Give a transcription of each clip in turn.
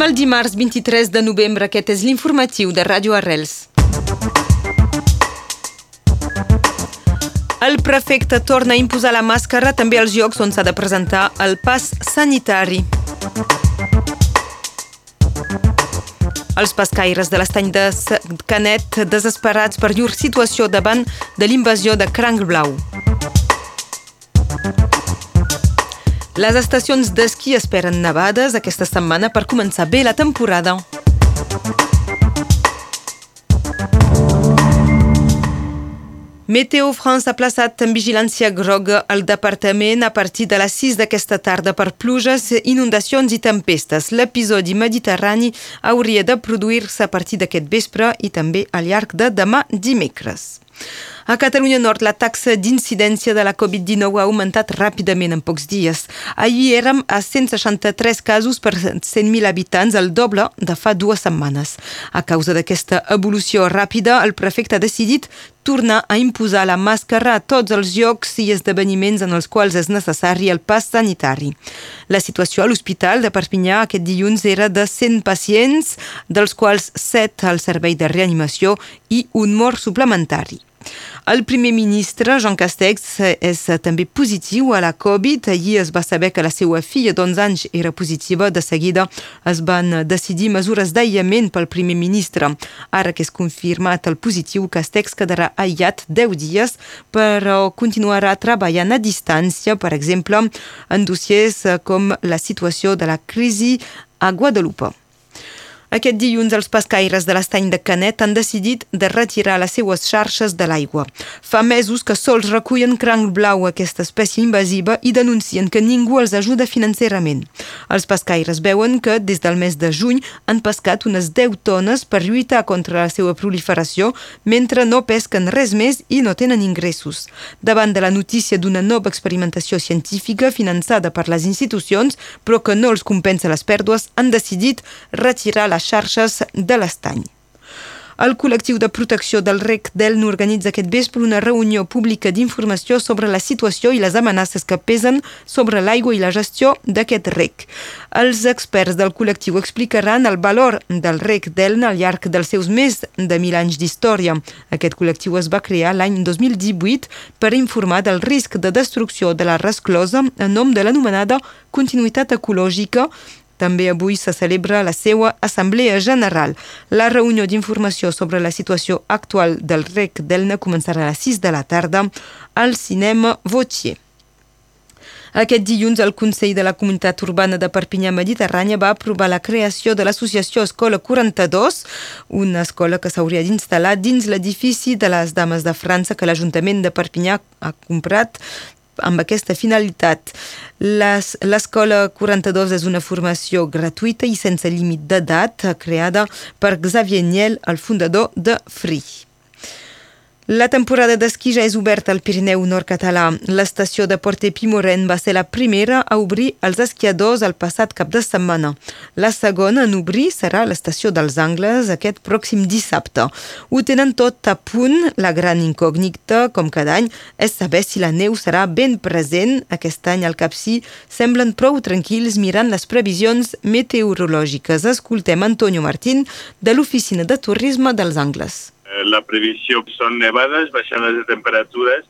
Som el dimarts 23 de novembre. Aquest és l'informatiu de Ràdio Arrels. El prefecte torna a imposar la màscara també als llocs on s'ha de presentar el pas sanitari. Els pescaires de l'estany de Canet desesperats per llur situació davant de l'invasió de cranc blau. Les estacions d'esquí esperen nevades aquesta setmana per començar bé la temporada. Meteo France ha plaçat en vigilància groga el departament a partir de les 6 d'aquesta tarda per pluges, inundacions i tempestes. L'episodi mediterrani hauria de produir-se a partir d'aquest vespre i també al llarg de demà dimecres. A Catalunya Nord, la taxa d'incidència de la Covid-19 ha augmentat ràpidament en pocs dies. Ahir érem a 163 casos per 100.000 habitants, el doble de fa dues setmanes. A causa d'aquesta evolució ràpida, el prefecte ha decidit tornar a imposar la màscara a tots els llocs i esdeveniments en els quals és necessari el pas sanitari. La situació a l'Hospital de Perpinyà aquest dilluns era de 100 pacients, dels quals 7 al servei de reanimació i un mort suplementari. El primer ministre, Jean Castex, és també positiu a la Covid. Ahir es va saber que la seva filla d'11 anys era positiva. De seguida es van decidir mesures d'aïllament pel primer ministre. Ara que és confirmat el positiu, Castex quedarà aïllat 10 dies, però continuarà treballant a distància, per exemple, en dossiers com la situació de la crisi a Guadalupe. Aquest dilluns els pescaires de l'estany de Canet han decidit de retirar les seues xarxes de l'aigua. Fa mesos que sols recullen cranc blau, aquesta espècie invasiva, i denuncien que ningú els ajuda financerament. Els pescaires veuen que des del mes de juny han pescat unes 10 tones per lluitar contra la seva proliferació, mentre no pesquen res més i no tenen ingressos. Davant de la notícia d'una nova experimentació científica finançada per les institucions, però que no els compensa les pèrdues, han decidit retirar la les xarxes de l'estany. El col·lectiu de protecció del rec d'Elna organitza aquest vespre una reunió pública d'informació sobre la situació i les amenaces que pesen sobre l'aigua i la gestió d'aquest rec. Els experts del col·lectiu explicaran el valor del rec d'Elna al llarg dels seus més de mil anys d'història. Aquest col·lectiu es va crear l'any 2018 per informar del risc de destrucció de la resclosa en nom de l'anomenada continuïtat ecològica també avui se celebra la seva Assemblea General. La reunió d'informació sobre la situació actual del rec d'Elna començarà a les 6 de la tarda al cinema Vautier. Aquest dilluns, el Consell de la Comunitat Urbana de Perpinyà Mediterrània va aprovar la creació de l'associació Escola 42, una escola que s'hauria d'instal·lar dins l'edifici de les Dames de França que l'Ajuntament de Perpinyà ha comprat amb aquesta finalitat. L'escola 42 és una formació gratuïta i sense límit d'edat creada per Xavier Niel, el fundador de Free. La temporada d'esquí ja és oberta al Pirineu nord-català. L'estació de Porte Pimoren va ser la primera a obrir els esquiadors el passat cap de setmana. La segona en obrir serà l'estació dels Angles aquest pròxim dissabte. Ho tenen tot a punt. La gran incògnita, com cada any, és saber si la neu serà ben present. Aquest any al Capcí semblen prou tranquils mirant les previsions meteorològiques. Escoltem Antonio Martín de l'Oficina de Turisme dels Angles. Eh, la previsió són nevades, baixades de temperatures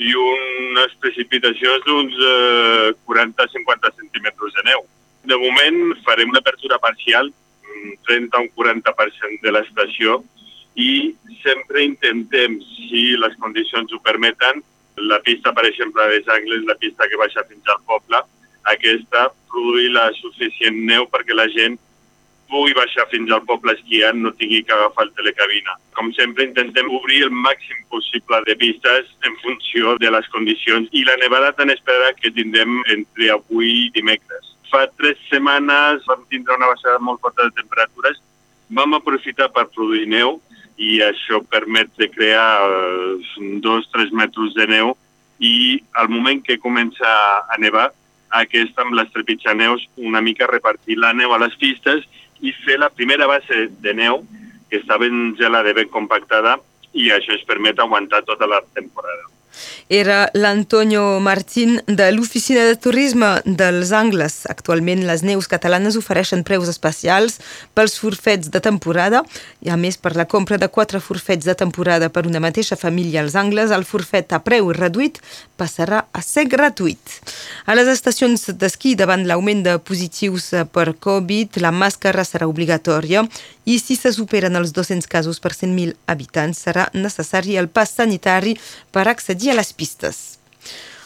i unes precipitacions d'uns eh, 40-50 centímetres de neu. De moment farem una apertura parcial, 30 o 40% de l'estació, i sempre intentem, si les condicions ho permeten, la pista, per exemple, de Angles, la pista que baixa fins al poble, aquesta produir la suficient neu perquè la gent pugui baixar fins al poble esquiant, no tingui que agafar el telecabina. Com sempre, intentem obrir el màxim possible de pistes en funció de les condicions i la nevada tan esperada que tindrem entre avui i dimecres. Fa tres setmanes vam tindre una baixada molt forta de temperatures, vam aprofitar per produir neu i això permet de crear eh, dos, tres metres de neu i al moment que comença a nevar, aquesta amb les trepitjaneus una mica repartir la neu a les pistes i fer la primera base de neu que està ben gelada, ben compactada, i això ens permet aguantar tota la temporada. Era l'Antonio Martín de l'Oficina de Turisme dels Angles. Actualment les neus catalanes ofereixen preus especials pels forfets de temporada i a més per la compra de quatre forfets de temporada per una mateixa família als Angles, el forfet a preu reduït passarà a ser gratuït. A les estacions d'esquí, davant l'augment de positius per Covid, la màscara serà obligatòria i si se superen els 200 casos per 100.000 habitants serà necessari el pas sanitari per accedir a les pistes.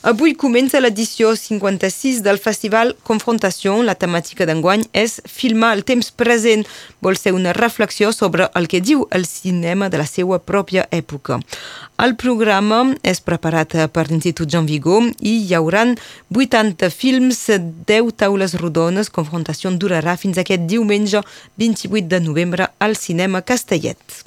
Avui comença l'edició 56 del festival Confrontació. La temàtica d'enguany és filmar el temps present. Vol ser una reflexió sobre el que diu el cinema de la seva pròpia època. El programa és preparat per l'Institut Jean Vigo i hi haurà 80 films, 10 taules rodones. Confrontació durarà fins aquest diumenge 28 de novembre al cinema Castellet.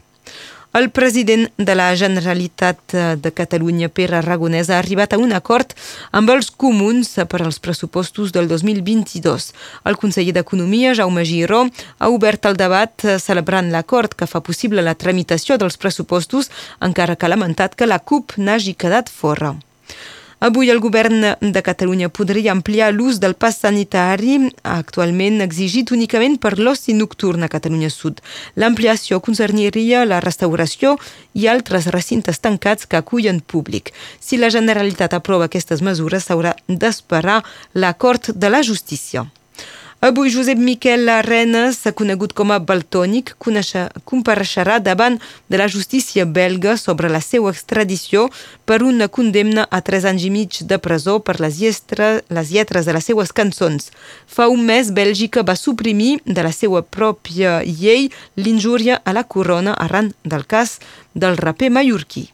El president de la Generalitat de Catalunya, Pere Aragonès, ha arribat a un acord amb els comuns per als pressupostos del 2022. El conseller d'Economia, Jaume Giró, ha obert el debat celebrant l'acord que fa possible la tramitació dels pressupostos, encara que ha lamentat que la CUP n'hagi quedat fora. Avui el govern de Catalunya podria ampliar l'ús del pas sanitari actualment exigit únicament per l'oci nocturn a Catalunya Sud. L'ampliació concerniria la restauració i altres recintes tancats que acullen públic. Si la Generalitat aprova aquestes mesures, s'haurà d'esperar l'acord de la justícia. Avui Josep Miquel Arenas, conegut com a Baltònic, compareixerà davant de la justícia belga sobre la seva extradició per una condemna a tres anys i mig de presó per les, llestra, les lletres de les seues cançons. Fa un mes, Bèlgica va suprimir de la seva pròpia llei l'injúria a la corona arran del cas del raper mallorquí.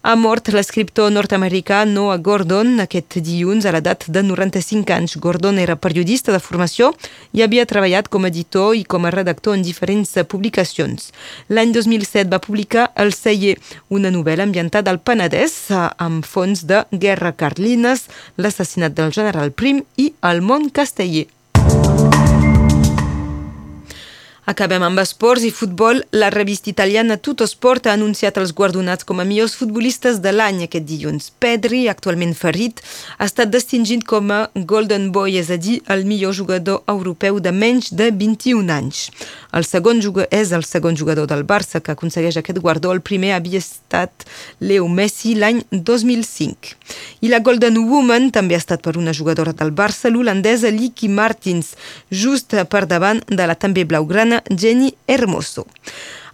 Ha mort l'escriptor nord-americà Noah Gordon aquest dilluns a l'edat de 95 anys. Gordon era periodista de formació i havia treballat com a editor i com a redactor en diferents publicacions. L'any 2007 va publicar El celler, una novel·la ambientada al Penedès amb fons de guerra carlines, l'assassinat del general Prim i el món casteller. Acabem amb esports i futbol. La revista italiana Tutto Sport ha anunciat els guardonats com a millors futbolistes de l'any aquest dilluns. Pedri, actualment ferit, ha estat distingit com a Golden Boy, és a dir, el millor jugador europeu de menys de 21 anys. El segon és el segon jugador del Barça que aconsegueix aquest guardó. El primer havia estat Leo Messi l'any 2005. I la Golden Woman també ha estat per una jugadora del Barça, l'holandesa Licky Martins, just per davant de la també blaugrana Jenny Hermoso.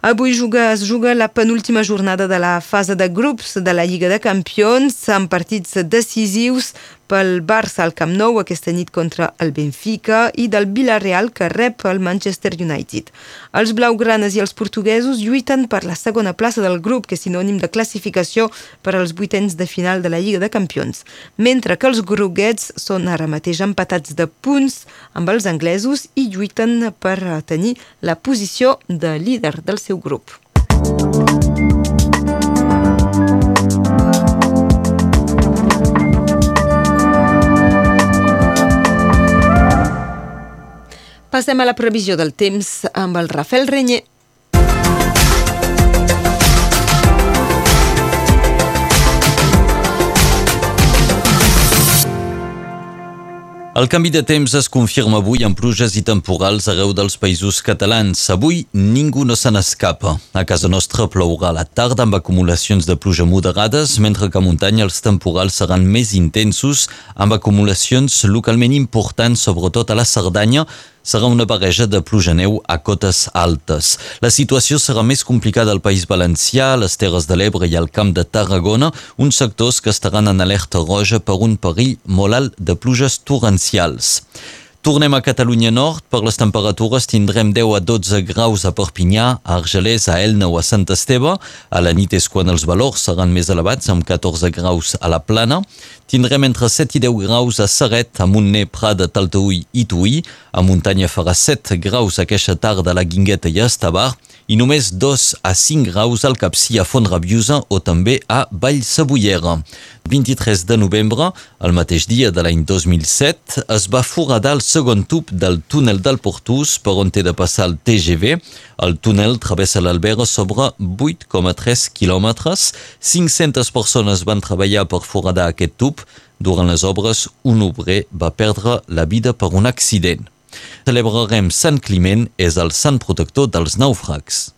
Avui juga, es juga la penúltima jornada de la fase de grups de la Lliga de Campions amb partits decisius pel Barça al Camp Nou aquesta nit contra el Benfica i del Villarreal que rep el Manchester United. Els blaugranes i els portuguesos lluiten per la segona plaça del grup, que és sinònim de classificació per als vuitens de final de la Lliga de Campions, mentre que els groguets són ara mateix empatats de punts amb els anglesos i lluiten per tenir la posició de líder del seu grup. Passem a la previsió del temps amb el Rafael Renyer. El canvi de temps es confirma avui amb pluges i temporals arreu dels països catalans. Avui ningú no se n'escapa. A casa nostra plourà a la tarda amb acumulacions de pluja moderades, mentre que a muntanya els temporals seran més intensos, amb acumulacions localment importants, sobretot a la Cerdanya, serà una barreja de pluja-neu a cotes altes. La situació serà més complicada al País Valencià, a les Terres de l'Ebre i al Camp de Tarragona, uns sectors que estaran en alerta roja per un perill molt alt de pluges torrencials. Scials. Tornem a Catalunya Nord. Per les temperatures tindrem 10 a 12 graus a Perpinyà, a Argelès, a Elna o a Sant Esteve. A la nit és quan els valors seran més elevats, amb 14 graus a la plana. Tindrem entre 7 i 10 graus a Serret, a Montner, Prada, Talteull i Tuí. A muntanya farà 7 graus aquesta tarda a la Guingueta i a Estabar i només 2 a 5 graus al Capcí a Font-Rabiosa o també a Vallcebollera. 23 de novembre, el mateix dia de l'any 2007, es va foradar el segon tub del túnel del Portús per on té de passar el TGV. El túnel travessa l'Albera sobre 8,3 quilòmetres. 500 persones van treballar per foradar aquest tub. Durant les obres, un obrer va perdre la vida per un accident. Celebrarem Sant Climent, és el sant protector dels naufrags.